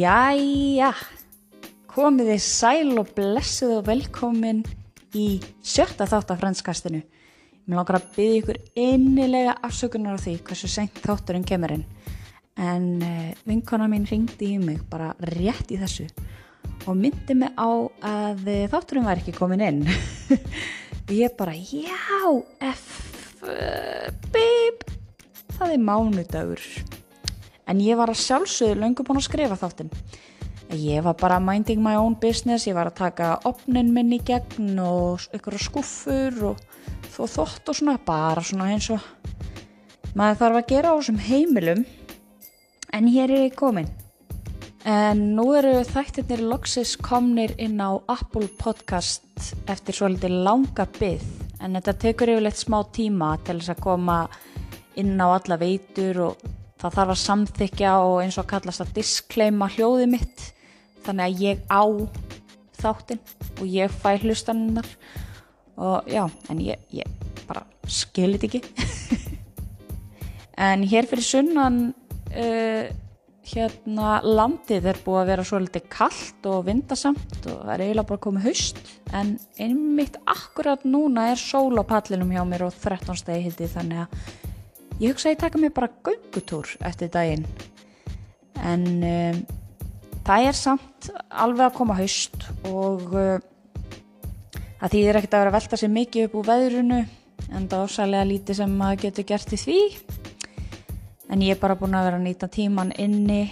Jæja, komið þið sæl og blessuð og velkomin í sjötta þátt af franskastinu. Mér langar að byggja ykkur innilega afsökunar á því hversu senkt þátturinn kemur inn. En uh, vinkona mín ringdi í mig bara rétt í þessu og myndi mig á að uh, þátturinn var ekki komin inn. Ég bara, já, F, uh, bíp, það er mánudagur. En ég var að sjálfsögðu löngu búin að skrifa þáttinn. Ég var bara minding my own business, ég var að taka opnin minn í gegn og ykkur skuffur og þó þótt og svona, bara svona eins og maður þarf að gera á þessum heimilum. En hér er ég komin. En nú eru þættirnir loksis komnir inn á Apple Podcast eftir svo litið langa byggð. En þetta tekur yfirleitt smá tíma til þess að koma inn á alla veitur og það þarf að samþykja og eins og kallast að diskleima hljóði mitt. Þannig að ég á þáttinn og ég fæ hlustannar og já, en ég, ég bara skilit ekki. En hér fyrir sunnan uh, hérna landið er búið að vera svo litið kallt og vindasamt og það er eiginlega bara komið haust. En einmitt akkurat núna er sól á pallinum hjá mér og 13 stegi hildi þannig að ég hugsa að ég taka mig bara göngutúr eftir daginn. En um, það er samt alveg að koma haust og uh, það þýðir ekkert að vera að velta sér mikið upp úr veðrunu en það er ósælega lítið sem maður getur gert í því. En ég er bara búin að vera að nýta tíman inni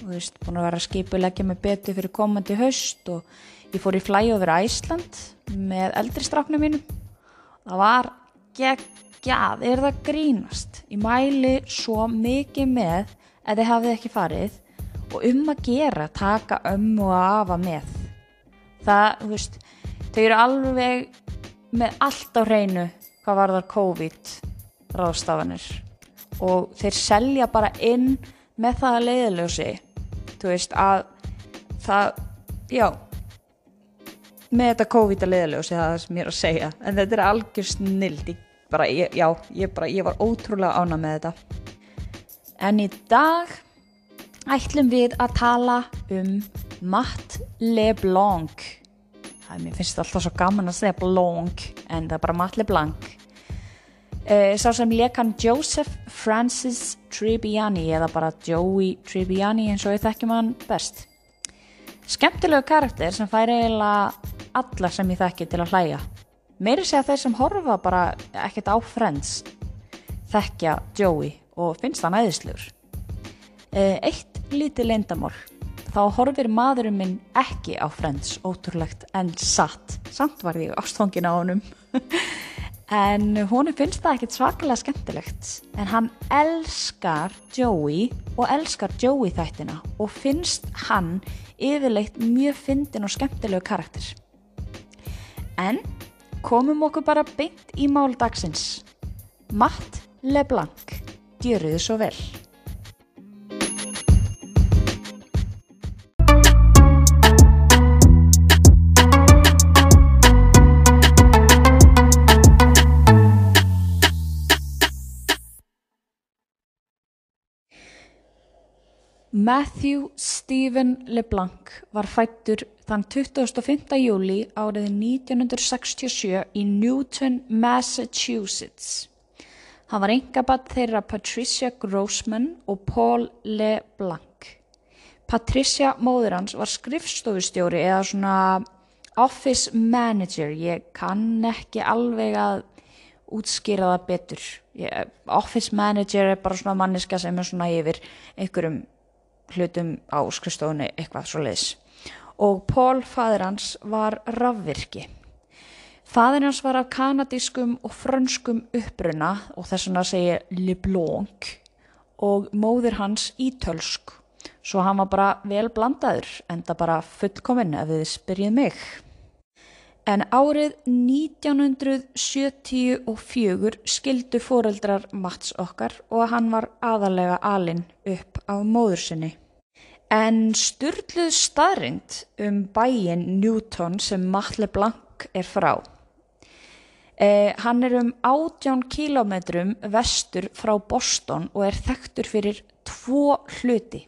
og veist, búin að vera að skipulegja mig betur fyrir komandi haust og ég fór í flæi over Æsland með eldri strafnum mínum. Það var gegn geggjað, er það grínast? Ég mæli svo mikið með ef þið hafið ekki farið og um að gera, taka um og afa með. Það, þú veist, þau eru alveg með allt á hreinu hvað var þar COVID ráðstafanir og þeir selja bara inn með það að leiðilösi þú veist að það, já með þetta COVID að leiðilösi það er sem ég er að segja. En þetta er algjör snild ég bara, ég, já, ég, bara, ég var ótrúlega ána með þetta. En í dag ætlum við að tala um Matt LeBlanc. Það er, mér finnst þetta alltaf svo gaman að segja Blanc en það er bara Matt LeBlanc. Uh, sá sem lekan Joseph Francis Tribbiani eða bara Joey Tribbiani eins og ég þekkjum hann best. Skemmtilegu karakter sem fær eiginlega alla sem ég þekki til að hlæja meiri segja þeir sem horfa bara ekkert á Friends þekkja Joey og finnst hann æðislegur. Eh, eitt lítið leindamál þá horfir maðurinn minn ekki á Friends ótrúlegt en satt. Samt var ég ástfangin á honum. En honum finnst það ekkert svakalega skemmtilegt. En hann elskar Joey og elskar Joey þættina og finnst hann yfirleitt mjög fyndin og skemmtilegu karakter. En komum okkur bara beint í mál dagsins. Matt LeBlanc, gjöru þið svo vel. Matthew Stephen LeBlanc var fættur þann 25. júli árið 1967 í Newton, Massachusetts. Hann var engabatt þeirra Patricia Grossman og Paul LeBlanc. Patricia móður hans var skrifstofustjóri eða svona office manager. Ég kann ekki alveg að útskýra það betur. Ég, office manager er bara svona manniska sem er svona yfir einhverjum hlutum á skrifstofunni eitthvað svo leiðis og Paul fadir hans var rafvirki. Fadir hans var af kanadískum og frönskum uppruna og þess vegna segir Le Blanc og móðir hans ítölsk svo hann var bara vel blandaður en það bara fullkominn ef þið spyrjið mig. En árið 1974 skildu foreldrar Mats okkar og hann var aðalega alinn upp á móður sinni. En styrluð staðrind um bæin Newton sem Matle Blanc er frá. Eh, hann er um 18 kílometrum vestur frá Boston og er þekktur fyrir tvo hluti.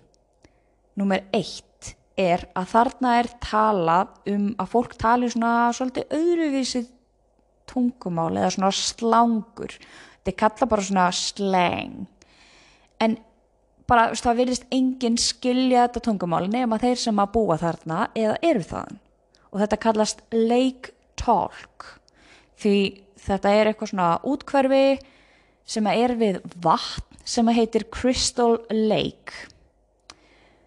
Númer eitt. er að þarna er talað um að fólk tali svona svolítið öðruvísi tungumál eða svona slangur þetta er kalla bara svona slang en bara það virðist enginn skilja þetta tungumál nema þeir sem að búa þarna eða eru þaðan. Og þetta kallast lake talk. Því þetta er eitthvað svona útkverfi sem að er við vatn sem að heitir Crystal Lake.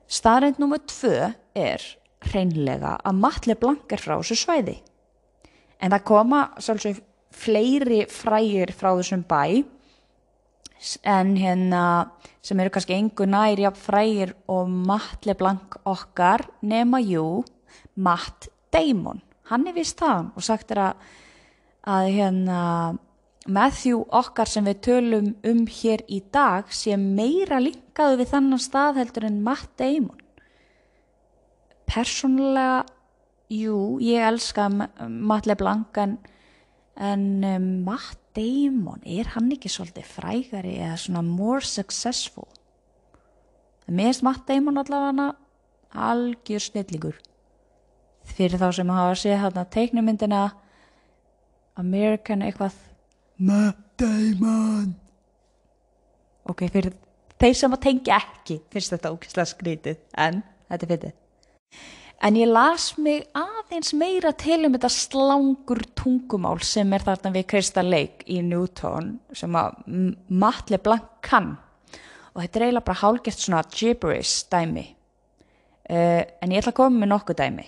Staðrind nummer tvö er hreinlega að matli blankar frá þessu svæði. En það koma svolítið fleiri frægir frá þessum bæ en hérna sem eru kannski engu næri af frægir og Matt LeBlanc okkar nema jú Matt Damon. Hann er vist það og sagt er að, að hérna Matthew okkar sem við tölum um hér í dag sé meira linkaðu við þannan stað heldur en Matt Damon. Persónulega jú, ég elska Matt LeBlanc en, en um, Matt Damon er hann ekki svolítið frægari eða svona more successful? Mér erst Matt Damon allavega algjör snillingur. Fyrir þá sem hafa séð hérna teiknumyndina American eitthvað. Matt Damon! Ok, fyrir þeir sem að tengja ekki finnst þetta ókysla skrítið en þetta er fyndið en ég las mig aðeins meira til um þetta slangur tungumál sem er þarna við Crystal Lake í Newton sem að Matt LeBlanc kann. Og þetta er eiginlega bara hálgert svona gibberish dæmi. Uh, en ég ætla að koma með nokkuð dæmi.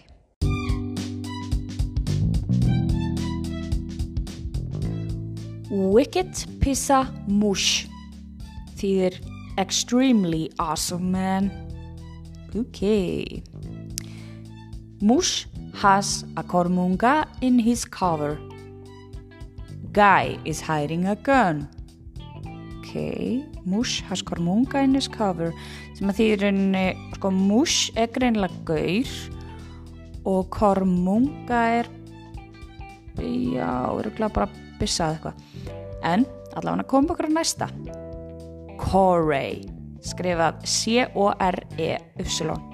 Wicked Pizza Mush þýðir extremely awesome man. Ok Mush has a kormunga in his cover. Guy is hiding a gun. Ok, Mush has kormunga in his cover. Sem að því er einni, sko, Mush er greinlega gaur og kormunga er, já, er ekki bara byssað eitthvað. En, allavega kom okkur að næsta. Corey, skrifað C-O-R-E-Y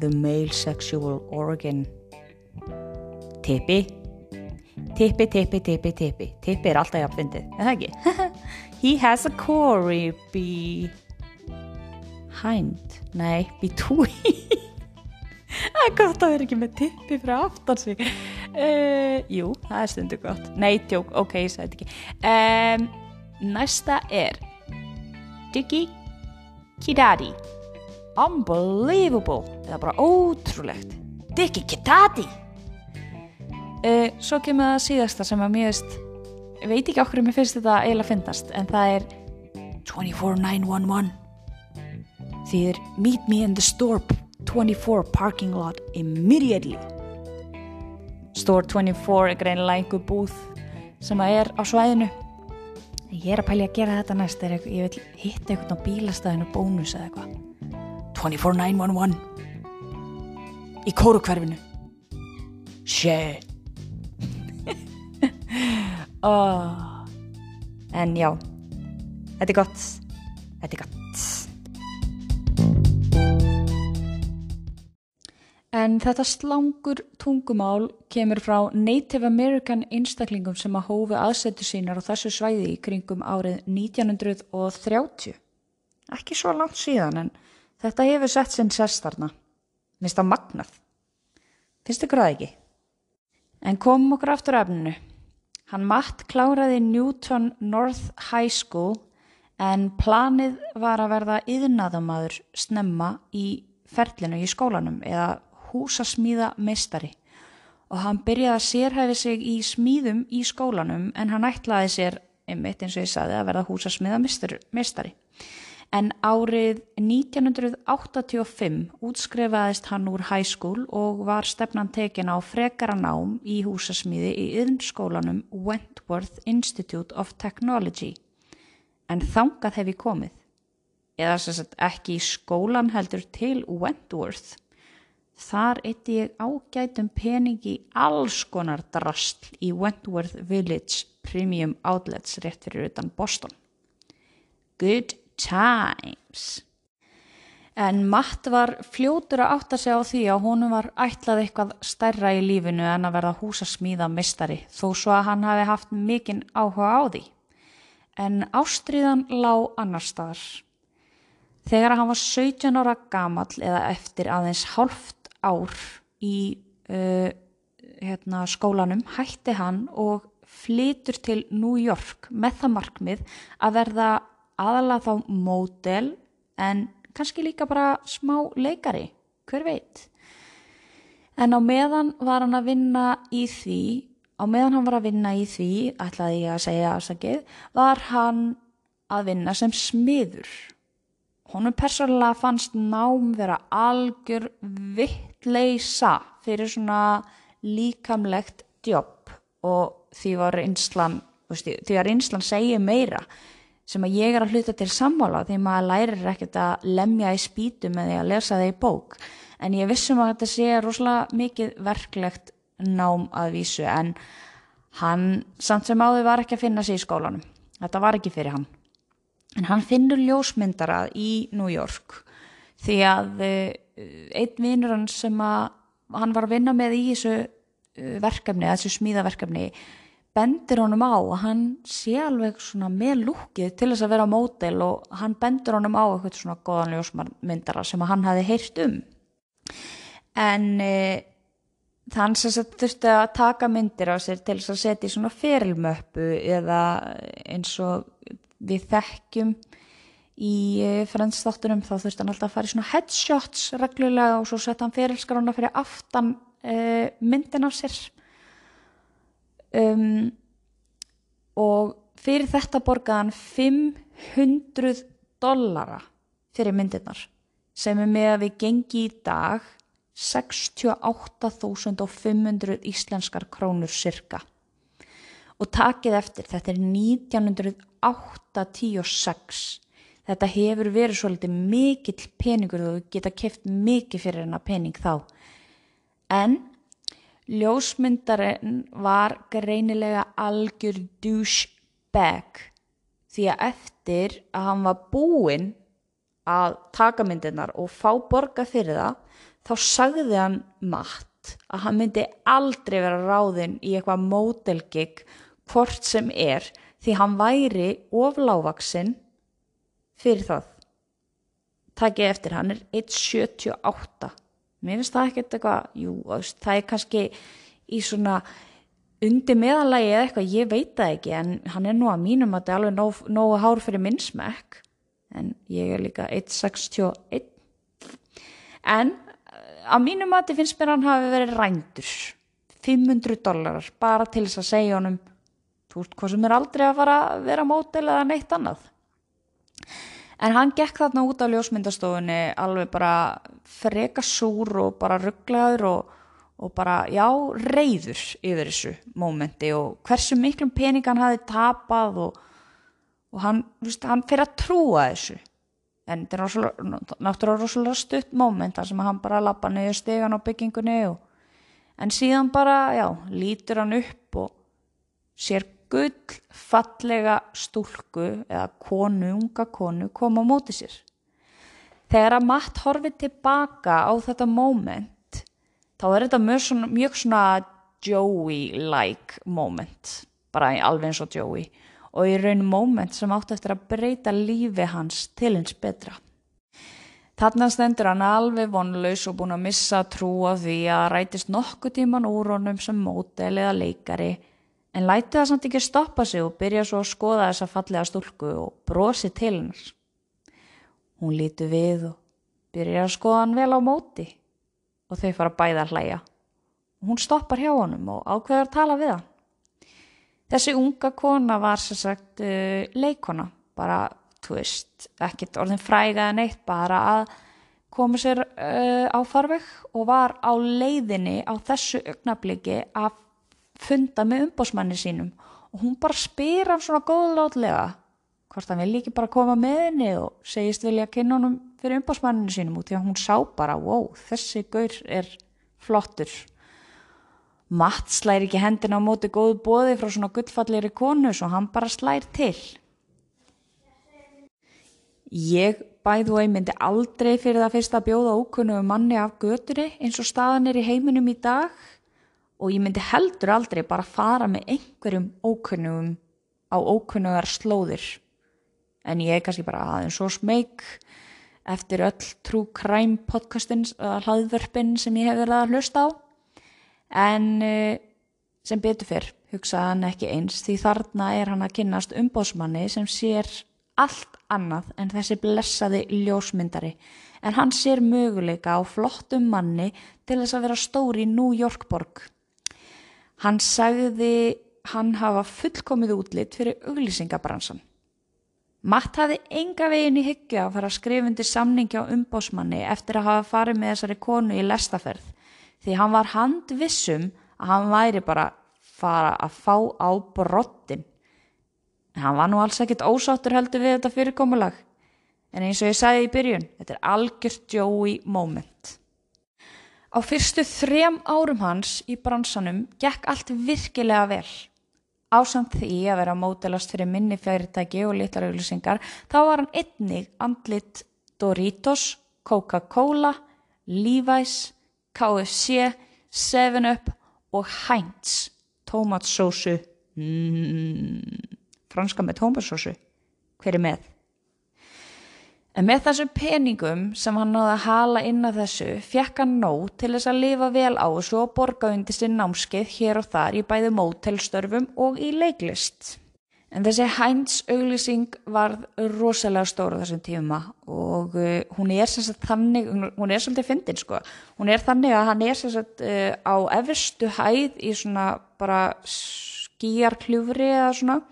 the male sexual organ. Tippi tippi, tippi, tippi, tippi tippi er alltaf jafnfindið, er það ekki? he has a core behind. Nei, between. Það er gott að vera ekki með tippi frá aftan sig. Uh, jú, það er stundu gott. Nei, tjók, ok, ég sagði ekki. Um, næsta er Diggy Kidadi unbelievable. Eða bara ótrúlegt. Dickie Kitati. Uh, svo kemur það síðasta sem að mér veist veit ekki okkur um ég finnst þetta eiginlega finnast en það er 24911 þýðir meet me in the store 24 parking lot immediately. Store 24 er greinilega einhver búð sem að er á svæðinu. Ég er að pælja að gera þetta næst ég vil hitta einhvern á bílastæðinu bónus eða eitthvað 24911 í kórukverfinu. Shit. Oh. en já. Þetta er gott. Þetta er gott. En þetta slangur tungumál kemur frá Native American einstaklingum sem að hófi aðsetu sínar á þessu svæði í kringum árið 1930. Ekki svo langt síðan en Þetta hefur sett sinn sestarna. Mist á magnað. Finnst ykkur það ekki? En komum okkur aftur efninu. Hann Matt kláraði Newton North High School en planið var að verða yðnaðamadur snemma í ferlinu í skólanum eða húsasmíða meistari og hann byrjaði að sérhæfi sig í smíðum í skólanum en hann ætlaði sér, einmitt eins og ég saði, að verða húsasmíða meistari en árið 1985 útskrifaðist hann úr school og var stefnan tekin á frekara nám í húsasmíði í yðnskólanum Wentworth Institute of Technology. En þangað hef ég komið, eða sem sagt ekki í skólan heldur til Wentworth. Þar eitti ég ágætum peningi alls konar drastl í Wentworth Village Premium Outlets rétt fyrir utan Boston. Good times. En Matt var fljótur að átta sig á því að honum var ætlað eitthvað stærra í lífinu en að verða húsasmíða mistari þó svo að hann hafi haft mikinn áhuga á því. En ástriðan lág annar staðar. Þegar hann var 17 ára gamall eða eftir aðeins hálft ár í uh, hérna, skólanum hætti hann og flytur til New York með það markmið að verða aðalega þá módel en kannski líka bara smá leikari, hver veit. En á meðan var hann að vinna í því, á meðan hann var að vinna í því, ætlaði ég að segja afsakið, var hann að vinna sem smiður. Honum persónulega fannst nám vera algjör vittleisa fyrir svona líkamlegt jobb og því var einslan, því að einslan segja meira sem að ég er að hluta til sammála því maður lærir ekkert að lemja í spítu með því að lesa það í bók. En ég vissum að þetta sé rosalega mikið verklegt nám að vísu en hann samt sem áður var ekki að finna sig í skólanum. Þetta var ekki fyrir hann. En hann finnur ljósmyndara í New York því að uh, einn vinnur hann sem að hann var að vinna með í þessu uh, verkefni, þessu smíðaverkefni bendir honum á að hann sé alveg svona með lúkið til þess að vera mótel og hann bendir honum á eitthvað svona goðan ljósmyndara sem hann hafi heyrt um. En e, þann sem þurfti að taka myndir á sér til þess að setja í svona ferilmöppu eða eins og við þekkjum í e, frendstáttunum þá þurfti hann alltaf að fara í svona headshots reglulega og svo setja hann ferilskarona fyrir aftan e, myndin á sér um, og fyrir þetta borgaðan 500 dollara fyrir myndirnar sem er með að við gengi í dag 68.500 íslenskar krónur cirka og takið eftir þetta er 1986 þetta hefur verið svolítið mikill peningur og geta keft mikið fyrir hennar pening þá. En Ljósmyndarinn var greinilega algjör douchebag því að eftir að hann var búinn að taka myndirnar og fá borga fyrir það þá sagði hann matt að hann myndi aldrei vera ráðinn í eitthvað mótelgig hvort sem er því hann væri oflávaksinn fyrir það. Takkið eftir hann er 1.78 mér finnst það ekkert eitthvað, jú, það er kannski í svona undir meðalagi eða eitthvað, ég veit það ekki en hann er nú að mínum að þetta er alveg nógu nóg hár fyrir minn smekk. En ég er líka 1.61 en að mínum að þetta finnst mér hann hafi verið rændur. 500 dólarar bara til þess að segja honum þú veist hvað sem er aldrei að fara að vera mótel eða neitt annað En hann gekk þarna út á ljósmyndastofunni alveg bara freka súr og bara rugglaður og, og bara, já, reyður yfir þessu mómenti og hversu miklum pening hann hafi tapað og, og hann, veist, hann fyrir að trúa þessu. En þetta er náttúrulega rosalega stutt móment þar sem hann bara lappa niður stegan á byggingunni og en síðan bara, já, lítur hann upp og sér gull fallega stúlku eða konu, unga konu koma á móti sér. Þegar að Matt horfið tilbaka á þetta moment þá er þetta mjög svona, mjög svona Joey-like moment, bara alveg eins og Joey og í raun moment sem átt eftir að breyta lífi hans til eins betra. Þarna stendur hann alveg vonlaus og búin að missa trú á því að rætist nokkuð tíman úr honum sem mótel eða leikari en læti það samt ekki stoppa sig og byrja svo að skoða þessa fallega stúlku og brosi til hennar. Hún lítu við og byrja að skoða hann vel á móti og þau fara bæða að hlæja. Hún stoppar hjá honum og ákveður að tala við hann. Þessi unga kona var sem sagt uh, leikona, bara, þú veist, ekkit orðin fræga en eitt, bara að koma sér uh, á farveg og var á leiðinni á þessu augnabliki að funda með umbósmanni sínum og hún bara spyr hann svona góðlátlega hvort hann vil ekki bara koma með henni og segist vilja kynna honum fyrir umbósmanninu sínum út því að hún sá bara wow, þessi gaur er flottur. Matt slæri ekki hendina á móti góðu bóði frá svona gullfallir konu svo hann bara slær til. Ég bæðu og ég myndi aldrei fyrir það fyrst að bjóða ókunnum manni af göturi eins og staðan er í heiminum í dag og ég myndi heldur aldrei bara fara með einhverjum ókunnum á ókunnugar slóðir. En ég er kannski bara aðeins svo smeg eftir öll trú kræm podcastin hlaðvörpin sem ég hef verið að hlusta á. En uh, sem betur fyrr hugsaði hann ekki eins því þarna er hann að kynast umbóðsmanni sem sér allt annað en þessi blessaði ljósmyndari. En hann sér möguleika á flottum manni til þess að vera stóri í New York borg. Hann sagði hann hafa fullkomið útlitt fyrir auglýsingabransan. Matt hafði enga veginn í hyggja að fara skrifundi samningi á umbóðsmanni eftir að hafa farið með þessari konu í lestaferð því hann var handvissum að hann væri bara fara að fá á brottin. Hann var nú alls ekkit ósáttur heldur við þetta fyrirkomulag. En eins og ég sagði í byrjun, þetta er algjört Joey moment. Á fyrstu þrem árum hans í bransanum gekk allt virkilega vel. Ásamt því að vera mótelast fyrir minni fyrirtæki og litlar auðlusingar, þá var hann einnig andlit Doritos, Coca-Cola, Levi's, KFC, 7up og Heinz tómatsósu. Mm, franska með tómatsósu. Hver er með en með þessum peningum sem hann náði að hala inn á þessu fekk hann nóg til þess að lifa vel á þessu og borga undir sinn námskeið hér og þar í bæði mótelstörfum og í leiklist. En þessi Heinz auglýsing var rosalega stóra þessum tíma og uh, hún er sem sagt þannig, hún er svolítið fyndin sko, hún er þannig að hann er sem sagt uh, á efirstu hæð í svona bara skýjarkljúfri eða svona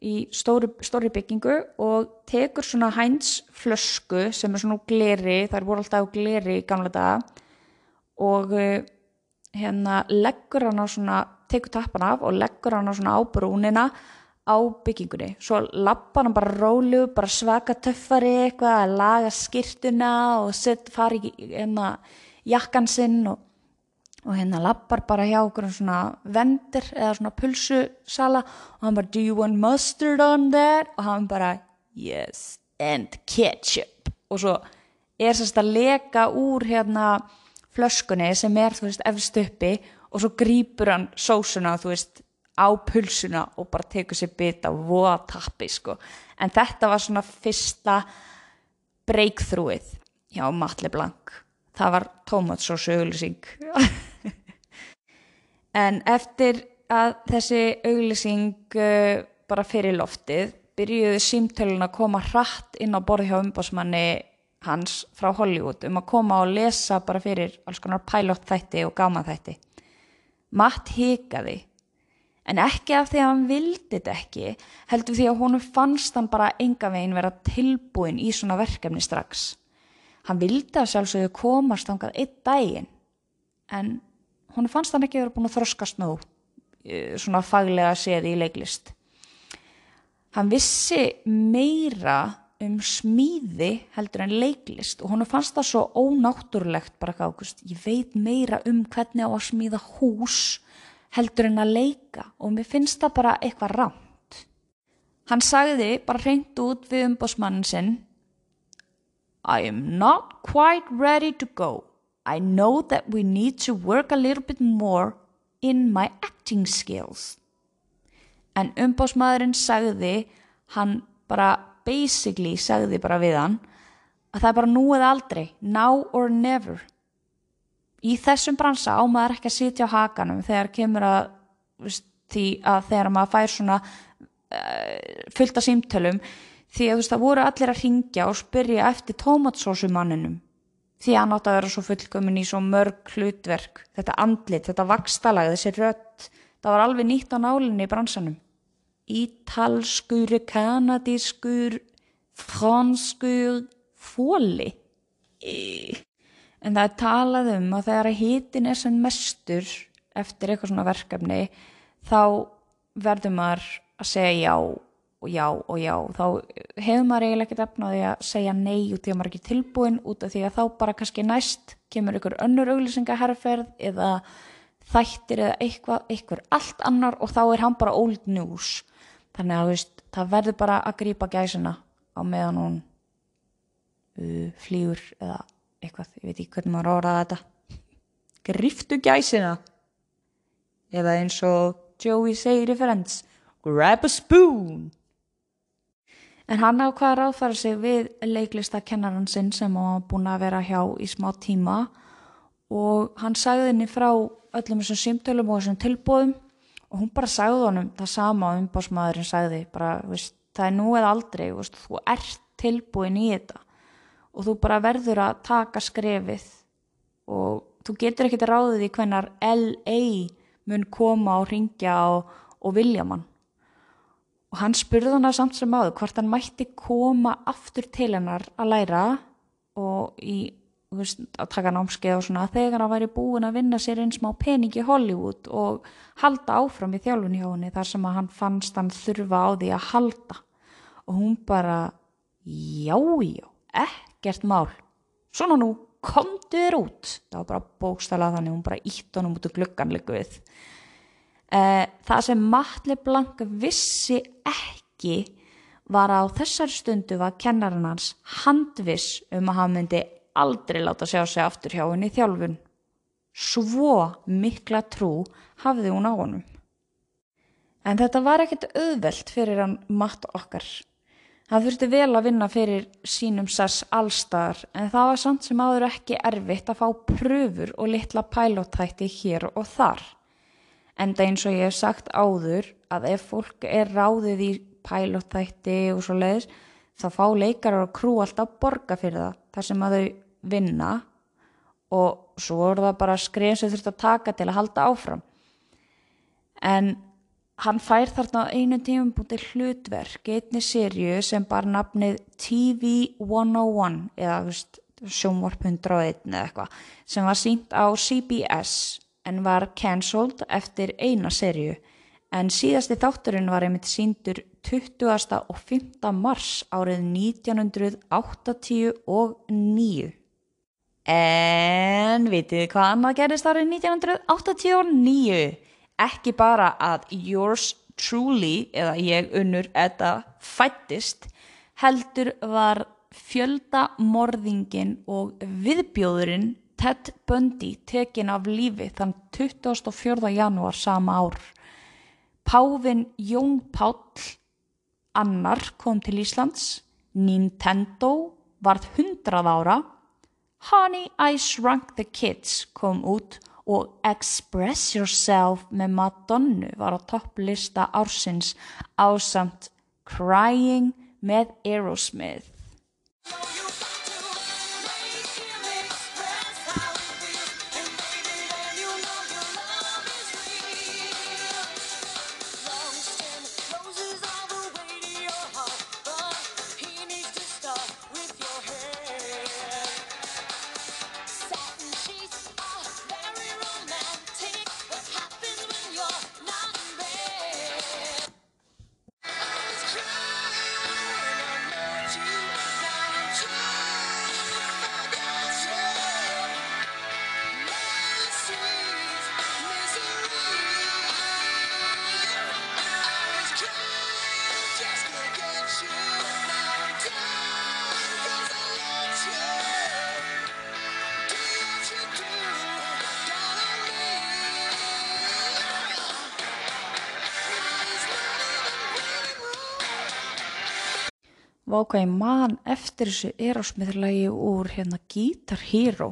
í stóri, stóri byggingu og tekur svona Heinz flösku sem er svona gleri, það er voru alltaf gleri í gamla daga og uh, hérna leggur hann á svona, tekur tappan af og leggur hann á svona á brúnina á byggingunni. Svo lappa hann bara rólu bara svaka töffari eitthvað að laga skirtuna og set, fari hérna, jakkan sinn og, og hérna lappar bara hjá okkur svona vendir eða svona pulsusala. Og hann bara do you want mustard on that? Og hann bara yes and ketchup. Og svo er sérst að leka úr hérna flöskunni sem er þú veist efst uppi. Og svo grýpur hann sósuna þú veist á pulsuna og bara tekur sér bita voða tappi sko. En þetta var svona fyrsta breakthroughið hjá Matli Blank það var tómatsósu auglýsing en eftir að þessi auglýsing uh, bara fyrir loftið byrjuði símtölun að koma hratt inn á borð hjá umbásmanni hans frá Hollywood um að koma og lesa bara fyrir alls konar pilot þætti og gama þætti Matt hikaði en ekki af því að hann vildi þetta ekki heldur því að honum fannst hann bara enga veginn vera tilbúin í svona verkefni strax. Hann vildi að sjálfsögðu komast ángað einn daginn en honum fannst hann ekki vera búin að þroskast nú eh, svona faglega séði í leiklist hann vissi meira um smíði heldur en leiklist og honum fannst það svo ónáttúrulegt bara gákust, ég veit meira um hvernig á að smíða hús heldur en að leika og mér finnst það bara eitthvað rámt. Hann sagði bara reynd út við umbósmannin sinn I am not quite ready to go. I know that we need to work a little bit more in my acting skills. En umbósmaðurinn sagði, hann bara basically sagði bara við hann að það er bara nú eða aldrei, now or never í þessum bransa á maður ekki að sitja á hakanum þegar kemur að veist, því að þegar maður fær svona uh, fullt af símtölum því að þú veist það voru allir að ringja og spyrja eftir tómatsósumanninum því hann átt að vera svo fullkomin í svo mörg hlutverk. Þetta andlit, þetta vakstalag, þessi rött það var alveg nýtt á nálinni í bransanum. Ítalskur, kanadískur franskur fóli en það er talað um að þegar hítin er sem mestur eftir eitthvað svona verkefni þá verður maður að segja já og já og já þá hefur maður eiginlega ekkert efnaði að segja nei út því að maður ekki tilbúin út af því að þá bara kannski næst kemur ykkur önnur auglýsingaherrferð eða þættir eða eitthvað, eitthvað allt annar og þá er hann bara old news. Þannig að veist, það verður bara að grýpa gæsina á meðan hún uh, flýgur eða eitthvað, ég veit ekki hvernig maður orðaði þetta. Griftu gæsina. Eða eins og Joey segir í Friends grab a spoon en hann ákvaða að ráðfæra sig við leiklistakennaran sinn sem var búin að vera hjá í smá tíma. Og hann sagði henni frá öllum þessum símtölum og þessum tilbúðum og hún bara sagði honum það sama og umbásmaðurinn sagði bara, veist, það er nú eða aldrei veist, þú ert tilbúin í þetta. Og þú bara verður að taka skrefið. Og þú getur ekkert að ráða því hvernar LA mun koma og ringja og, og vilja mann og hann spurði hana samt sem áður hvort hann mætti koma aftur til hennar að læra og í, veist, að taka námskeið og svona þegar hann væri búin að vinna sér einn smá pening í Hollywood og halda áfram í þjálfun hjá henni þar sem að hann fannst hann þurfa á því að halda. Og hún bara já, já, ekkert mál. Svona nú komdu þér út. Það var bara bókstala þannig hún bara ítt honum út úr glugganleiku við eh, það sem Matli Blank vissi ekki var að á þessari stundu var kennarinn hans handviss um að hann myndi aldrei láta sjá sig aftur hjá henni í þjálfun. Svo mikla trú hafði hún á honum. En þetta var ekkert auðvelt fyrir hann matt okkar. Það þurfti vel að vinna fyrir sínum sess allstar en það var samt sem áður ekki erfitt að fá pröfur og litla pælóttætti hér og þar. Enda eins og ég hef sagt áður að ef fólk er ráðið í pælóttætti og svo leiðis þá fá leikarar og krú alltaf borga fyrir það þar sem að þau vinna og svo er það bara skrið sem þurft að taka til að halda áfram. En Hann fær þarna einu tímum búin til hlutverk, einni sériu sem bar nafnið TV 101 eða veist, sjónvarp 101 eða eitthvað sem var sínt á CBS en var cancelled eftir eina sériu en síðasti þátturinn var einmitt síndur 20. og 5. mars árið 1989. En vitið hvað annað gerist árið 1989? ekki bara að yours truly eða ég unnur þetta fættist heldur var fjöldamorðingin og viðbjóðurinn Ted Bundy tekin af lífi þann 24. janúar sama ár. Pávin Jón Páll annar kom til Íslands, Nintendo varð 100 ára, Honey I Shrunk the Kids kom út og Express Yourself með Madonnu var á topplista ársins ásamt Crying með Aerosmith. Váka ég man eftir þessu erásmiðlagi úr hérna Guitar Hero.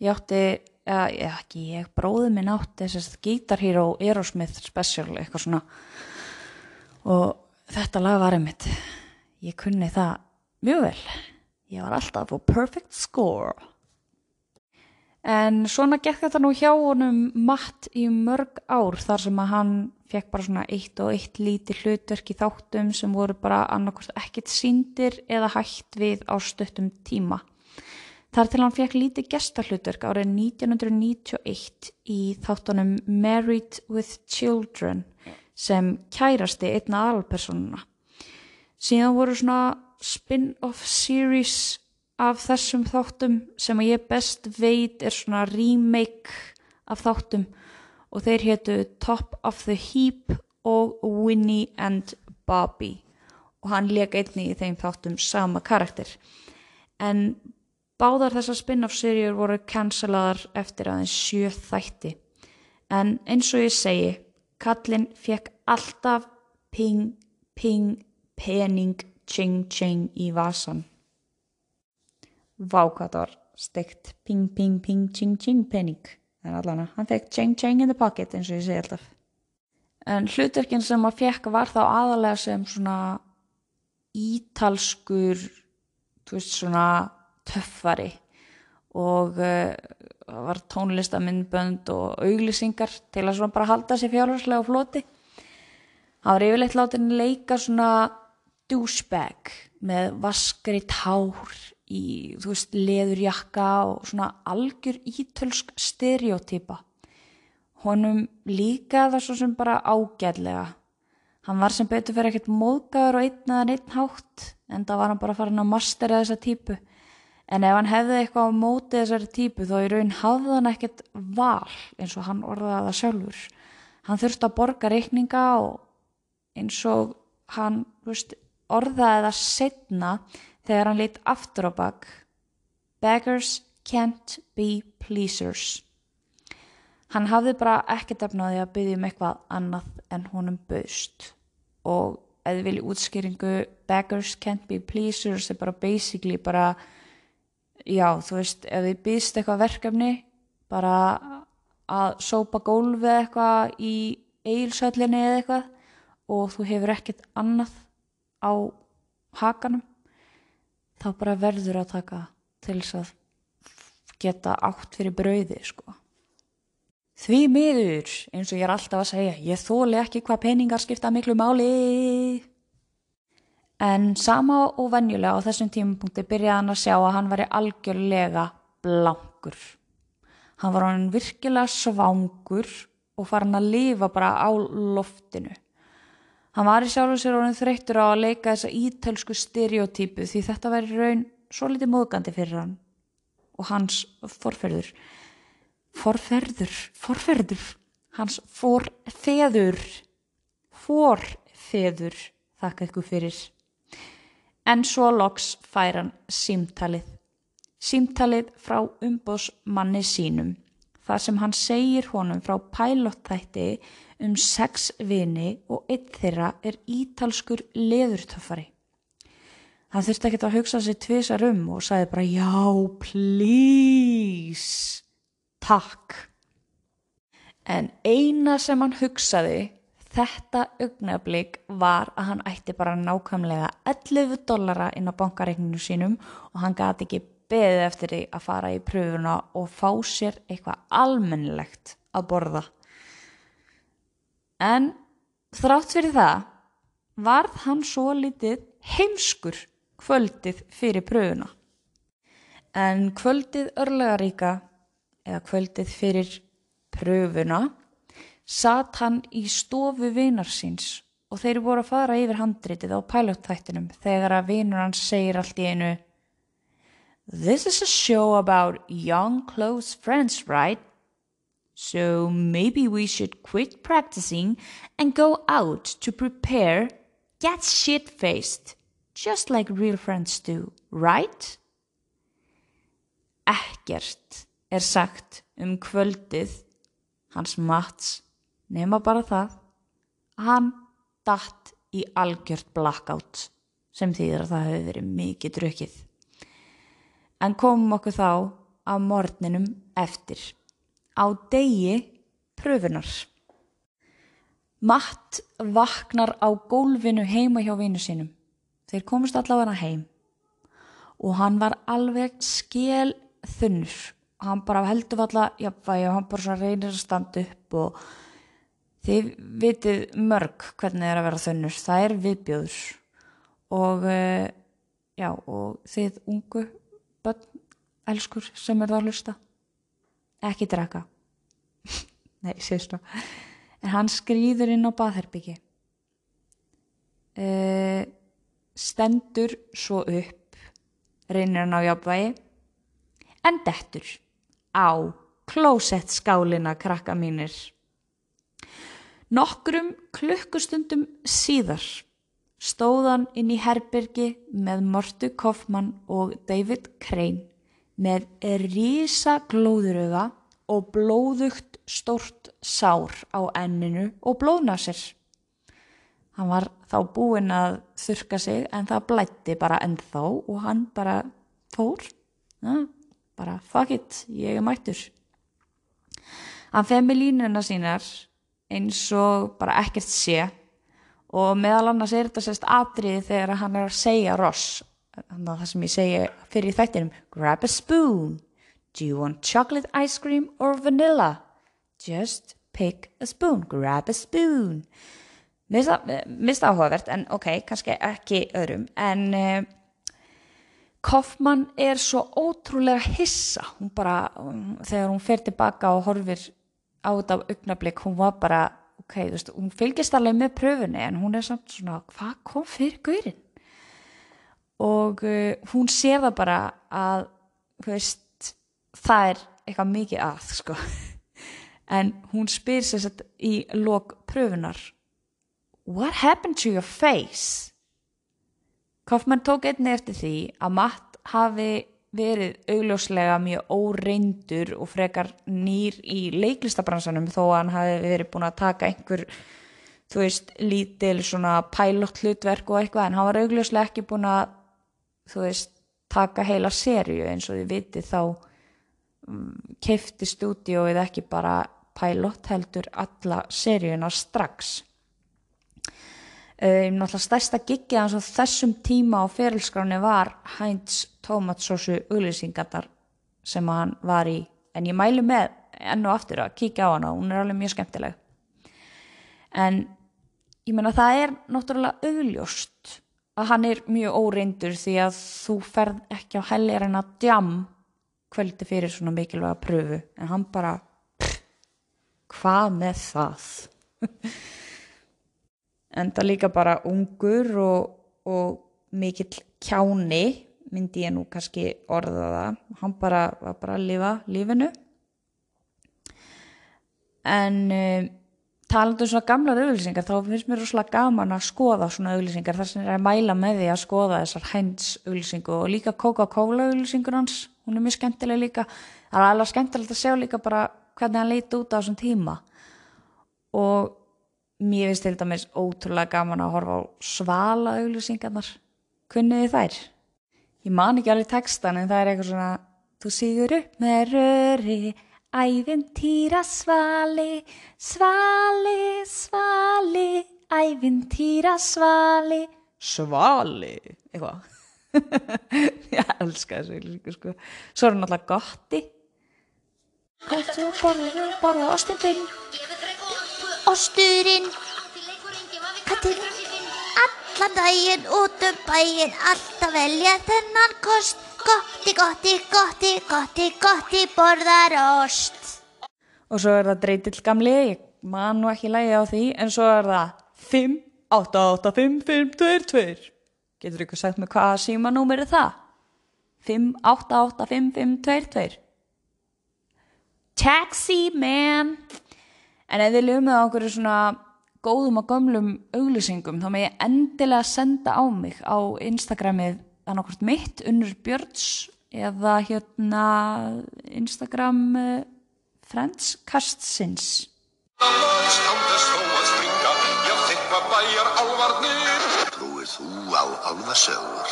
Ég átti, eða ja, ekki ég, bróði minn átti þessast Guitar Hero erásmið special eitthvað svona og þetta lag var einmitt. Ég kunni það mjög vel. Ég var alltaf á perfect score. En svona gekk þetta nú hjá honum matt í mörg ár þar sem að hann fekk bara svona eitt og eitt lítið hlutverk í þáttum sem voru bara annarkvæmst ekkit síndir eða hægt við á stöttum tíma. Þar til hann fekk lítið gestahlutverk árið 1991 í þáttunum Married with Children sem kærasti einna aðalpersonuna. Síðan voru svona spin-off series af þessum þáttum sem að ég best veit er svona remake af þáttum og þeir héttu Top of the Heap og Winnie and Bobby. Og hann leik einni í þeim þáttum sama karakter. En báðar þessar spin-off serjur voru cancelaðar eftir aðeins sjö þætti. En eins og ég segi kallinn fekk alltaf ping, ping, pening, ching, ching í vasan Vákvæðar steikt. Ping, ping, ping, ching, ching pening. En allan hann fekk ching, ching in the pocket eins og ég segi alltaf. En hlutverkin sem maður fekk var þá aðalega sem svona ítalskur þú veist svona töffari og uh, var tónlistamindbönd og auglýsingar til að svona bara halda sér fjárhagslega á floti. Hann var yfirleitt látin leika svona douchebag með vaskri tár í, þú veist, leðurjakka og svona algjör ítölsk stereotýpa. Honum líka það svo sem bara ágæðlega. Hann var sem betur fyrir ekkert móðgæður og einn eða einn hátt, en það var hann bara farin að mastera þessa típu. En ef hann hefði eitthvað á mótið þessari típu þó í raun hafði hann ekkert val eins og hann orðaði það sjálfur. Hann þurfti að borga reikninga og eins og hann veist, orðaði það setna þegar hann leitt aftur á bakk Beggars can't be pleasers. Hann hafði bara ekkert efnaði að byggja um eitthvað annað en honum bauðst og eða vilji útskýringu beggars can't be pleasers er bara basically bara já þú veist ef þið býðst eitthvað verkefni bara að sópa gólfi eitthvað í eilsöllinni eða eitthvað og þú hefur ekkert annað á hakanum þá bara verður að taka til þess að geta átt fyrir brauði sko. Því miður, eins og ég er alltaf að segja, ég þóli ekki hvað peningar skipta miklu máli. En sama og venjulega á þessum tímapunkti byrjaði hann að sjá að hann var algjörlega blankur. Hann var hann virkilega svangur og farin að lifa bara á loftinu. Hann var í sjálf og sér orðin þreyttur á að leika þessa ítölsku stereotypu því þetta væri raun svo litið móðgandi fyrir hann og hans forferður. Forferður, forferður, hans forfeður, forfeður, þakka ykkur fyrir. En svo loks fær hann símtalið. Símtalið frá umbósmanni sínum þar sem hann segir honum frá pælottætti um sex vini og einn þeirra er ítalskur leðurtöffari. Hann þurfti ekki að hugsa sér tvisar um og sagði bara já, please, takk. En eina sem hann hugsaði þetta augnablík var að hann ætti bara nákvæmlega 11 dollara inn á bankareikninu sínum og hann gati ekki beðið eftir því að fara í pröfuna og fá sér eitthvað almennilegt að borða. En þrátt fyrir það varð hann svo litið heimskur kvöldið fyrir pröfuna. En kvöldið örlegaríka eða kvöldið fyrir pröfuna satt hann í stofu vinar síns og þeir voru að fara yfir handritið á pæljóttættinum þegar að vinur hans segir allt í einu This is a show about young close friends, right? So maybe we should quit practicing and go out to prepare, get shit faced, just like real friends do, right? Ekkert er sagt um kvöldið hans Mats nema bara það að hann datt í algjört blackout sem þýðir að það hefur verið mikið drukkið en komum okkur þá á morninum eftir, á degi pröfunar. Matt vaknar á gólfinu heima hjá vinnu sínum. Þeir komist allavega heim og hann var alveg skel þunnur. Hann bara heldur alltaf, já, hann bara reynir að standa upp og þið vitið mörg hvernig það er að vera þunnur. Það er viðbjóður og, eh, já, og þið ungu börn, elskur sem er það að hlusta. Ekki draka. Nei, sérstu en hann skrýður inn á baðherbyggi uh, eh, stendur svo upp reynir hann á jafnvægi en dettur á klósett skálina krakka mínir. Nokkrum klukkustundum síðar stóðan inn í herbyrgi með Mortu Kaufmann og David Crane með rísa glóðuröga og blóðugt stórt sár á enninu og blóðnasir. Hann var þá búinn að þurka sig en það blætti bara ennþá og hann bara fór, ja, bara fuck it, ég er mættur. Hann femi línuna sínar eins og bara ekkert sé og meðal annars er þetta sérst atriði þegar hann er að segja Ross, þannig að það sem ég segja fyrir þættinum, grab a spoon, do you want chocolate ice cream or vanilla? Just pick a spoon, grab a spoon. Mist áhugavert en ok, kannski ekki öðrum en uh, Kaufmann er svo ótrúlega hissa hún bara, um, þegar hún fer tilbaka og horfir á þetta augnablík, hún var bara ok, þú veist, hún fylgist alveg með pröfunni en hún er samt svona, hvað kom fyrir gaurin? og uh, hún sér það bara að, þú veist það er eitthvað mikið að, sko en hún spyr sér sett í lok pröfunar What happened to your face? Kaufmann tók einni eftir því að Matt hafi verið augljóslega mjög óreindur og frekar nýr í leiklistabransanum þó að hann hafi verið búin að taka einhver, þú veist, lítil svona pilot hlutverk og eitthvað en hann var augljóslega ekki búin að, þú veist, taka heila sériu eins og þið vitið þá um, kefti stúdíóið ekki bara pilot heldur alla seríuna strax. Um, náttúrulega stærsta giggið hans á þessum tíma á ferilskráni var Heinz tomatsósu auglýsingarnar sem hann var í. En ég mælu með enn og aftur að kíkja á hana hún er alveg mjög skemmtileg. En ég menna það er náttúrulega augljóst að hann er mjög óreindur því að þú ferð ekki á hellir en að djam kvöldi fyrir svona mikilvæga pröfu. En hann bara pff, hvað með það en það líka bara ungur og, og mikill kjáni myndi ég nú kannski orða það. Hann bara var bara að lifa lífinu. En um, talandu um svona gamlar auðlýsingar þá finnst mér rosalega gaman að skoða svona auðlýsingar þar sem er að mæla með því að skoða þessar hænts auðlýsingu og líka Coca-Cola auðlýsingur hans. Hún er mjög skemmtileg líka. Það er alveg skemmtilegt að sjá líka bara hvernig hann leiti út á þessum tíma. Og mér finnst til dæmis ótrúlega gaman að horfa á svala auglýsingarnar. Kunniði þær? Ég man ekki alveg textan en það er eitthvað svona þú sígur upp með röri ævintýra svali svali svali ævintýra svali. Svali? Eitthvað. Ég elska þessu auglýsingu sko. Svo er það náttúrulega gotti. Gotti og borðinu borða ostindin Osturinn Allan daginn út um bæinn Alltaf velja þennan kost. Gotti, gotti, gotti, gotti, gotti Borðar ost og svo er það dreitill gamli ég man nú ekki lægi á því en svo er það 5, 8, 8, 5, 5, 2, 2 getur ykkur sagt með hvaða símanúmer er það? 5, 8, 8, 5, 5, 2, 2 Taxi man en ef þið ljóðum með okkur svona góðum og gömlum auglýsingum þá með ég endilega senda á mig á Instagramið annarkort mitt unnur Björns eða hérna Instagram uh, Friends Kastsins. Trúir þú á álfasögur?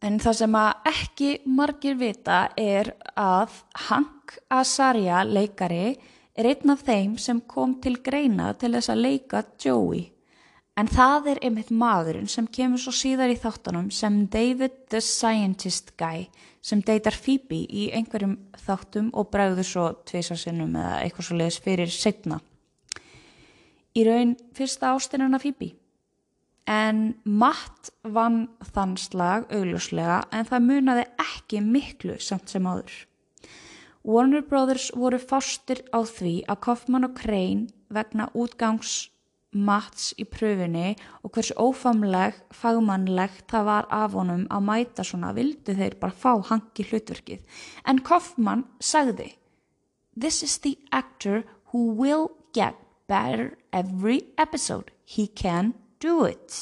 En það sem að ekki margir vita er að Hank Azaria leikari er einn af þeim sem kom til greina til þess að leika Joey. En það er einmitt maðurinn sem kemur svo síðar í þáttunum sem David the Scientist Guy sem deytar Phoebe í einhverjum þáttum og bregður svo tviðsarsinnum eða eitthvað svo leiðis fyrir setna. Í raun fyrsta ástinuna Phoebe. En Matt vann þann slag augljóslega en það munaði ekki miklu samt sem áður. Warner Brothers voru fástir á því að Kaufman og Crane vegna útgangs Matts í pröfunni og hversu ófamleg, fagmannlegt það var af honum að mæta svona vildu þeir bara fá hangi hlutverkið. En Kaufman sagði this is the actor who will get better every episode. He can do it.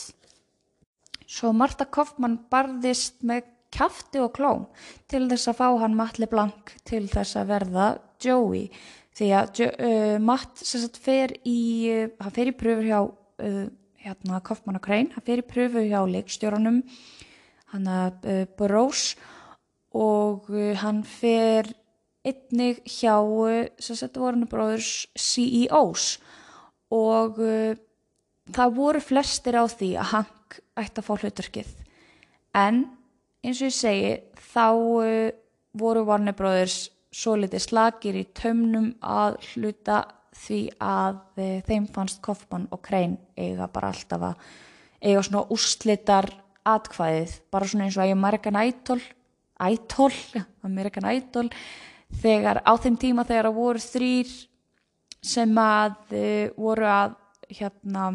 Svo Marta Kaufmann barðist með kjafti og klóm til þess að fá hann Matt LeBlanc til þess að verða Joey. Því að uh, Matt sagt fer í, uh, í pröfur hjá uh, hérna Kaufmann og Krein, hann fer í pröfur hjá leikstjóranum hann að Burroughs. Og hann fer einnig hjá Brothers CEOs og það voru flestir á því að Hank ætti að fá hlutverkið. En eins og ég segi þá uh, voru Warner Brothers svo litið slagir í taumnum að hluta því að uh, þeim fannst Kaufmann og Krein eiga bara alltaf að eiga svona úrslitar atkvæðið, bara svona eins og American Idol Idol, American Idol þegar á þeim tíma þegar það voru þrýr sem að uh, voru að hérna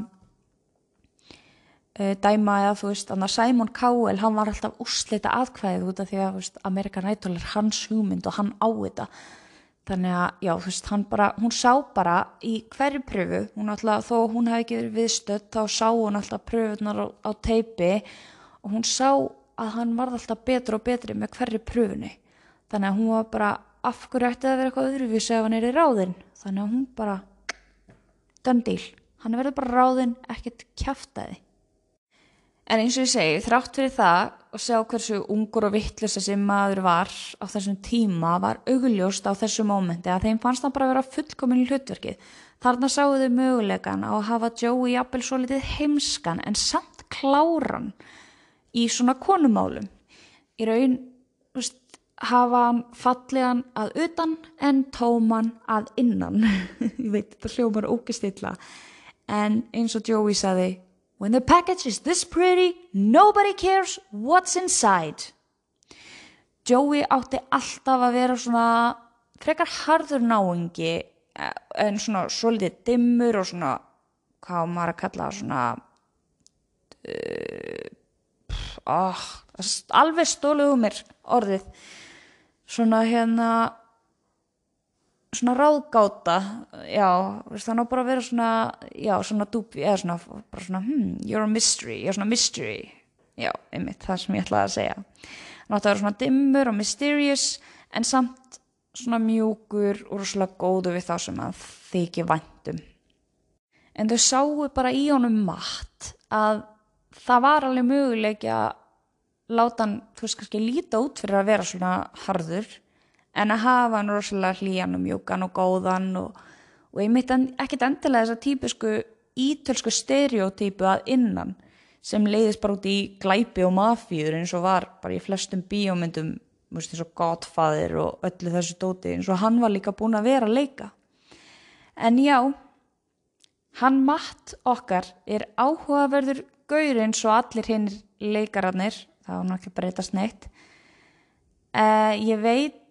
dæma eða þú veist, þannig að Simon Cowell hann var alltaf úrslita aðkvæðið út af því að veist, American Idol er hans hugmynd og hann á þetta. Þannig að, já, þú veist, hann bara hún sá bara í hverju pröfu hún alltaf, þó hún hefði ekki verið viðstödd þá sá hún alltaf pröfunar á, á teipi og hún sá að hann varð alltaf betur og betri með hverju pröfunni. Þannig að hún var bara af hverju ætti það að vera eitthvað öðruvísi ef hann er í ráðin þannig að hún bara done deal, hann verður bara ráðin ekkert kjaftaði En eins og ég segi, þrátt fyrir það og sjá hversu ungur og vittlust þessi maður var á þessum tíma var augljóst á þessu mómenti að þeim fannst það bara að vera fullkomin í hlutverkið. Þarna sáu þau mögulegan á að hafa Joey jafnvel svo litið heimskan en samt kláran í svona konumálum. Í raun, veist, hafa hann fallegan að utan en tóman að innan. ég veit, þetta hljómar ógestilla. En eins og Joey saði, When the package is this pretty, nobody cares what's inside. Joey átti alltaf að vera svona frekar harður náingi eh, en svona svolítið dimmur og svona, hvað maður að kalla svona, uh, oh, alveg stóluðu mér orðið. Svona hérna, svona ráðgáta já, það ná bara að vera svona já, svona dúbi, eða svona bara svona, hmm, you're a mystery, you're svona mystery. Já, einmitt, það sem ég ætlaði að segja. Hann átti að vera svona dimmur og mysterious en samt svona mjúkur og rosalega góðu við þá sem að þykja væntum en þau sáu bara í honum matt að það var alveg möguleik að láta hann, þú veist kannski líta út fyrir að vera svona harður en að hafa hann rosalega hlýjan og mjúkan og góðan og, og einmitt en, ekkit endilega þessa típisku ítölsku stereotypu að innan sem leiðist bara út í glæpi og mafíður eins og var bara í flestum bíómyndum eins og Godfather og öllu þessu dóti eins og hann var líka búin að vera að leika. En já hann matt okkar er áhugaverður gaur eins og allir hinn leikararnir það var náttúrulega breytast neitt. Uh, ég veit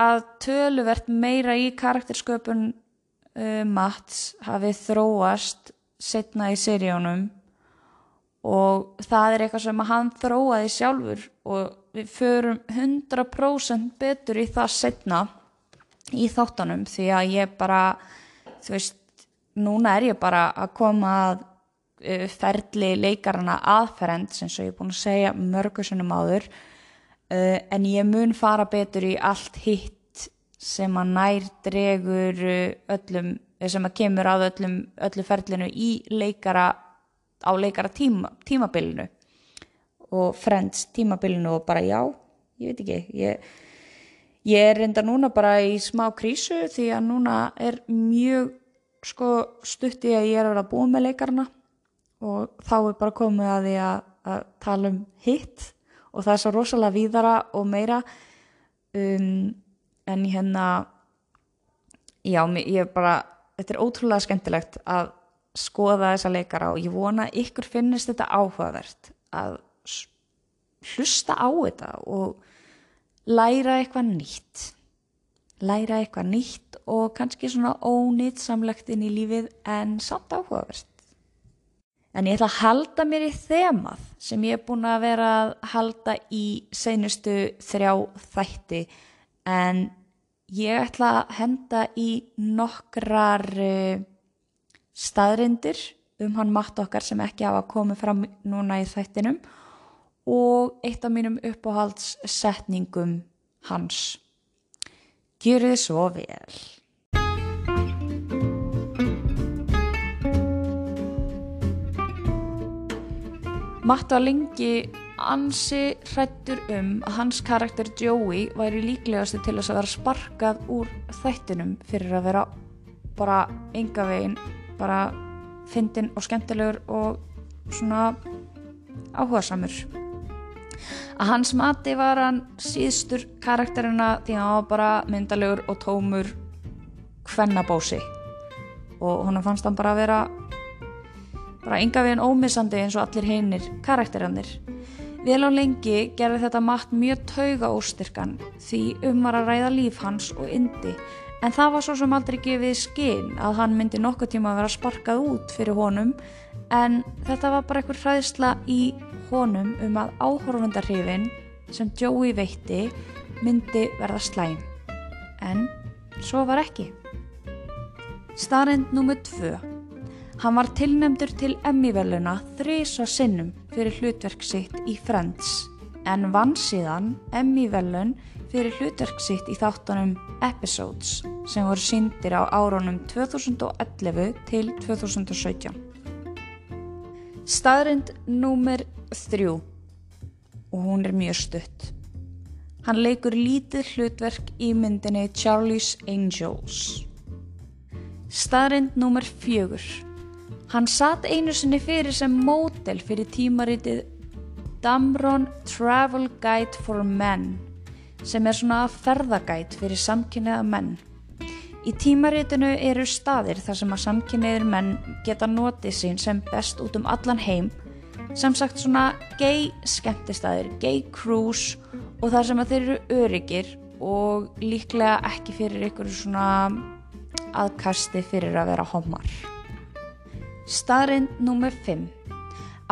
að töluvert meira í karaktersköpun uh, Mats hafi þróast setna í seríunum. Og það er eitthvað sem hann þróaði sjálfur og við förum 100% betur í það setna í þáttanum því að ég bara þú veist, núna er ég bara að koma að uh, ferli leikarana aðferend sem svo ég er búin að segja mörgu sinnum áður uh, en ég mun fara betur í allt hitt sem að nær dregur uh, öllum, eh, sem að kemur að öllum, öllu ferlinu í leikara á leikara tíma, tímabilinu. Og Friends tímabilinu og bara já, ég veit ekki ég, ég er reynda núna bara í smá krísu því að núna er mjög sko stutti að ég er að vera búin með leikarna og þá er bara komið að því að, að tala um hitt og það er svo rosalega víðara og meira um, en hérna já, ég er bara þetta er ótrúlega skemmtilegt að skoða þessa leikara og ég vona ykkur finnist þetta áhugavert að hlusta á þetta og læra eitthvað nýtt. Læra eitthvað nýtt og kannski svona ónýtsamlegt inn í lífið en samt áhugavert En ég ætla að halda mér í þemað sem ég er búin að vera að halda í seinustu þrjá þætti en ég ætla að henda í nokkrar uh, staðrindir um hann matt okkar sem ekki hafa komið fram núna í þættinum og eitt af mínum uppáhaldssetningum hans. Gjörið svo vel. Matt var lengi ansi hrættur um að hans karakter Joey væri líklegastu til þess að vera sparkað úr þættinum fyrir að vera bara enga veginn bara fyndin og skemmtilegur og svona áhugasamur. Að hans mati var hann síðstur karakterina því að hann var bara myndalegur og tómur hvennabósi og hún fannst hann bara að vera bara enga veginn ómissandi eins og allir hinnir karakterannir vel á lengi gerði þetta matt mjög tauga óstyrkan því um var að ræða líf hans og indi en það var svo sem aldrei gefið skinn að hann myndi nokkuð tíma að vera sparkað út fyrir honum en þetta var bara einhver hræðsla í honum um að áhorfundarhrifin sem Joey veitti myndi verða slæm. En svo var ekki. Starrend nr. 2 Hann var tilnæmdur til Emmy-veluna þrísa sinnum fyrir hlutverk sitt í Friends en vann síðan Emmy-velun fyrir hlutverk sitt í þáttunum Episodes sem voru síndir á árunum 2011 til 2017. Staðrind númer þrjú og hún er mjög stutt. Hann leikur lítið hlutverk í myndinni Charlie's Angels. Staðrind númer fjögur. Hann satt einu sinni fyrir sem mótel fyrir tímaritið Damron Travel Guide for Men sem er svona ferðagæt fyrir samkynniða menn. Í tímaritinu eru staðir þar sem að samkynniðir menn geta notið sín sem best út um allan heim sem sagt svona gay skemmtistæðir, gay cruise og þar sem að þeir eru öryggir og líklega ekki fyrir ykkur svona aðkasti fyrir að vera homar. Staðrind nr. 5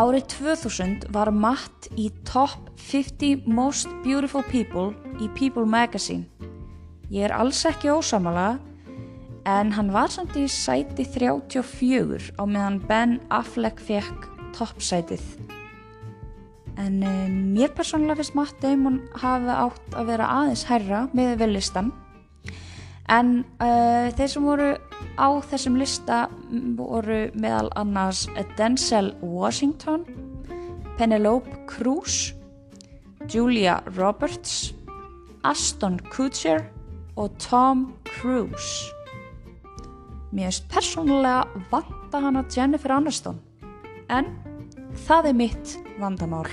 Árið 2000 var Matt í Top 50 Most Beautiful People í People Magazine. Ég er alls ekki ósamala en hann var samt í sæti 34 á meðan Ben Affleck fekk toppsætið. En um, mér persónulega finnst Matt Damon hafi átt að vera aðeins herra með velistan. En uh, þeir sem voru á þessum lista voru meðal annars Denzel Washington, Penelope Cruz, Julia Roberts, Aston Kutcher og Tom Cruise. Mér finnst persónulega vanta hana Jennifer Aniston en það er mitt vandamál.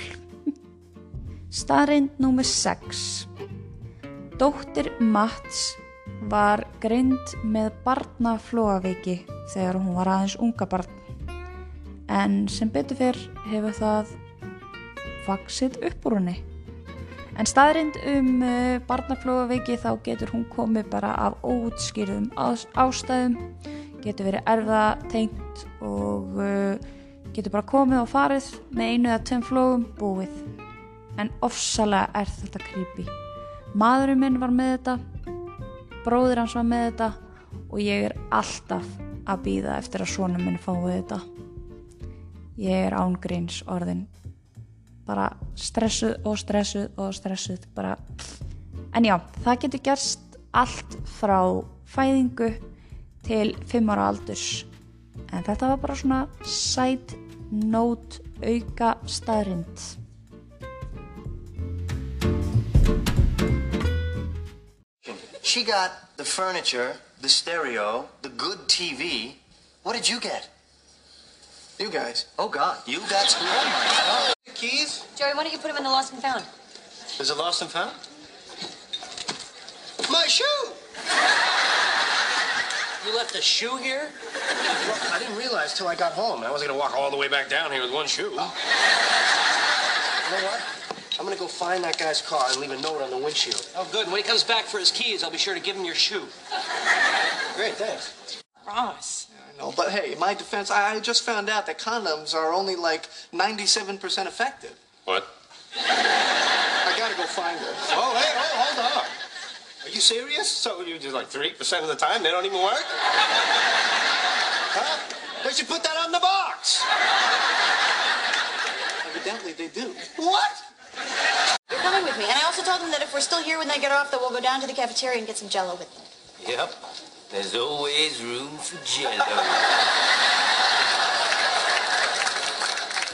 Starrind nr. 6 Dóttir Mats var grind með barnaflóaveiki þegar hún var aðeins unga barn. En sem betur fyrr hefur það vaksið upp úr henni. En staðrind um uh, barnaflóaveiki þá getur hún komið bara af óutskýrðum ástæðum getur verið erfatengt og uh, getur bara komið og farið með einu eða tveim flógum búið. En ofsalega er þetta creepy. Maðurinn minn var með þetta bróðir hans var með þetta og ég er alltaf að býða eftir að svona minn fái þetta. Ég er ángríns orðin. Bara stressuð og stressuð og stressuð bara en já, það getur gerst allt frá fæðingu til 5 ára aldurs. En þetta var bara svona side note auka staðrind She got the furniture, the stereo, the good TV. What did you get? You guys. Oh God, you got screwed. Oh my God. Keys? Joey, why don't you put them in the lost and found? Is it lost and found? My shoe! You left a shoe here? Look, I didn't realize till I got home. I wasn't gonna walk all the way back down here with one shoe. Oh. You know what? I'm gonna go find that guy's car and leave a note on the windshield. Oh, good. When he comes back for his keys, I'll be sure to give him your shoe. Great, thanks. Ross. I know, but hey, in my defense, I I just found out that condoms are only like 97% effective. What? I gotta go find her. Oh, hey, oh, hold on. Are you serious? So you just like 3% of the time they don't even work? huh? They should put that on the box. Evidently, they do. What? You're coming with me. And I also told them that if we're still here when they get off, that we'll go down to the cafeteria and get some jello with them. Yep. There's always room for jello.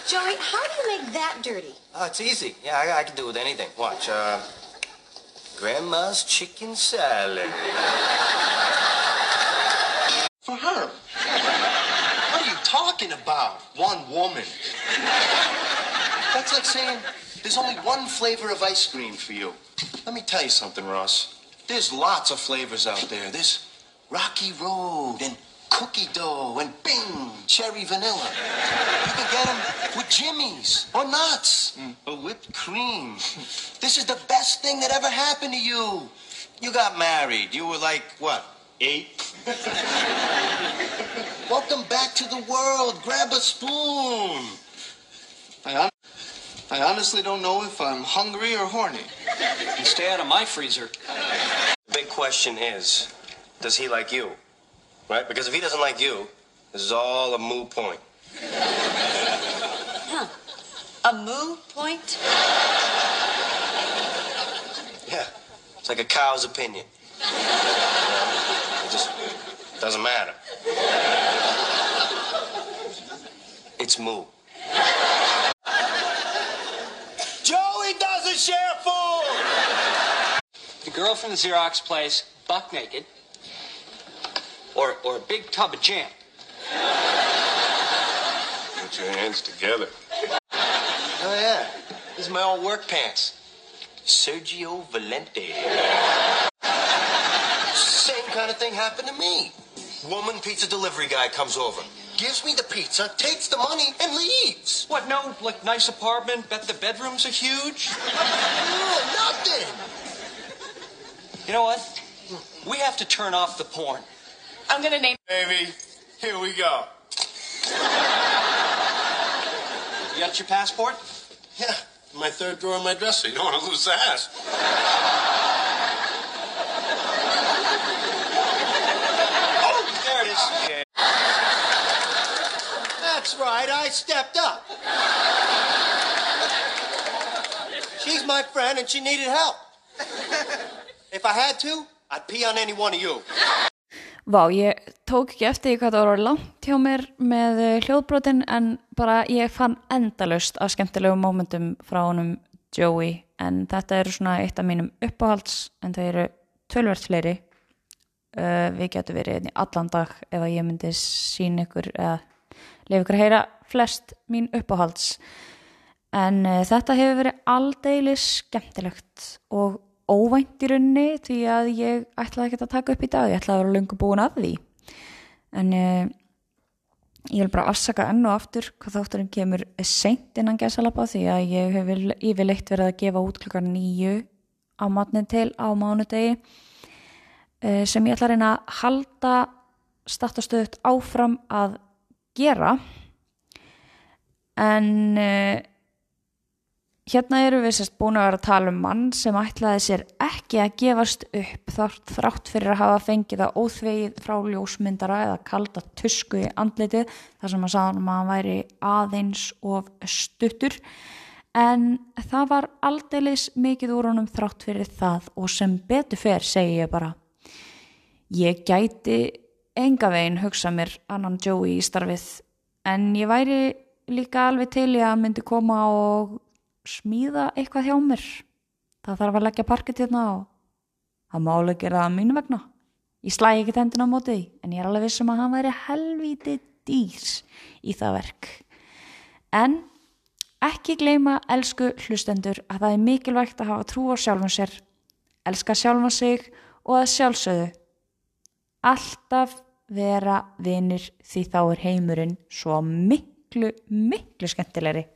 Joey, how do you make that dirty? Oh, it's easy. Yeah, I, I can do it with anything. Watch. Uh, Grandma's chicken salad. For her. What are you talking about? One woman. That's like saying there's only one flavor of ice cream for you. Let me tell you something, Ross. There's lots of flavors out there. There's Rocky Road and cookie dough and bing, cherry vanilla. You can get them with jimmies or nuts mm. or whipped cream. This is the best thing that ever happened to you. You got married. You were like, what, eight? Welcome back to the world. Grab a spoon. I, honestly don't know if I'm hungry or horny. And stay out of my freezer. The big question is, does he like you? Right? Because if he doesn't like you, this is all a moo point. Huh. A moo point? Yeah. It's like a cow's opinion. It just doesn't matter. It's moo. Joey doesn't share food! The girl from the Xerox place, buck naked, or, or a big tub of jam. Put your hands together. Oh, yeah. These are my old work pants. Sergio Valente. Same kind of thing happened to me. Woman pizza delivery guy comes over, gives me the pizza, takes the money, and leaves. What, no, like, nice apartment, bet the bedrooms are huge? No, nothing. You know what? We have to turn off the porn. I'm gonna name. Baby, here we go. You got your passport? Yeah, my third drawer in my dresser. You don't want to lose that. That's right, I stepped up. She's my friend and she needed help. If I had to, I'd pee on any one of you. Vá, ég tók ekki eftir hvað það voru langt hjá mér með eh, hljóðbrotin en bara ég fann endalaust af skemmtilegum mómentum frá honum Joey en þetta eru svona eitt af mínum uppáhalds en það eru tölvert fleiri uh, við getum verið hérna allan dag ef að ég myndi sína ykkur eða lefa ykkur að heyra flest mín uppáhalds. En uh, þetta hefur verið aldeilis skemmtilegt og óvænt í rauninni því að ég ætlaði ekki að taka upp í dag, ég ætlaði að vera löngu búin að því. En uh, ég vil bara afsaka enn og aftur hvað þátturinn kemur seint innan gæsalappa því að ég hef yfirleitt verið að gefa út klukkar nýju á matnin til á mánudegi uh, sem ég ætla að reyna að halda startastöðut áfram að gera. En uh, Hérna eru við sérst búin að vera að tala um mann sem ætlaði sér ekki að gefast upp þátt, þrátt fyrir að hafa fengið það óþvegið frá ljósmyndara eða kalda tusku í andlitið þar sem að sagði að hann væri aðeins of stuttur. En það var aldeilis mikið úr honum þrátt fyrir það og sem betur fer segi ég bara ég gæti enga veginn hugsa mér annan Joey í starfið. En ég væri líka alveg til í að myndi koma og smíða eitthvað hjá mér. Það þarf að leggja parkett hérna og það má alveg gera það að mínu vegna. Ég slæði ekki tendin á móti en ég er alveg vissum að hann væri helvíti dýrs í það verk. En ekki gleyma elsku hlustendur að það er mikilvægt að hafa trú á sjálfum sér elska sjálfum sig og að sjálfsögðu alltaf vera vinir því þá er heimurinn svo miklu, miklu skemmtilegri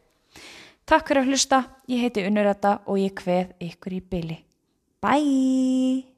Takk fyrir að hlusta, ég heiti Unnurata og ég kveð ykkur í byli. Bye!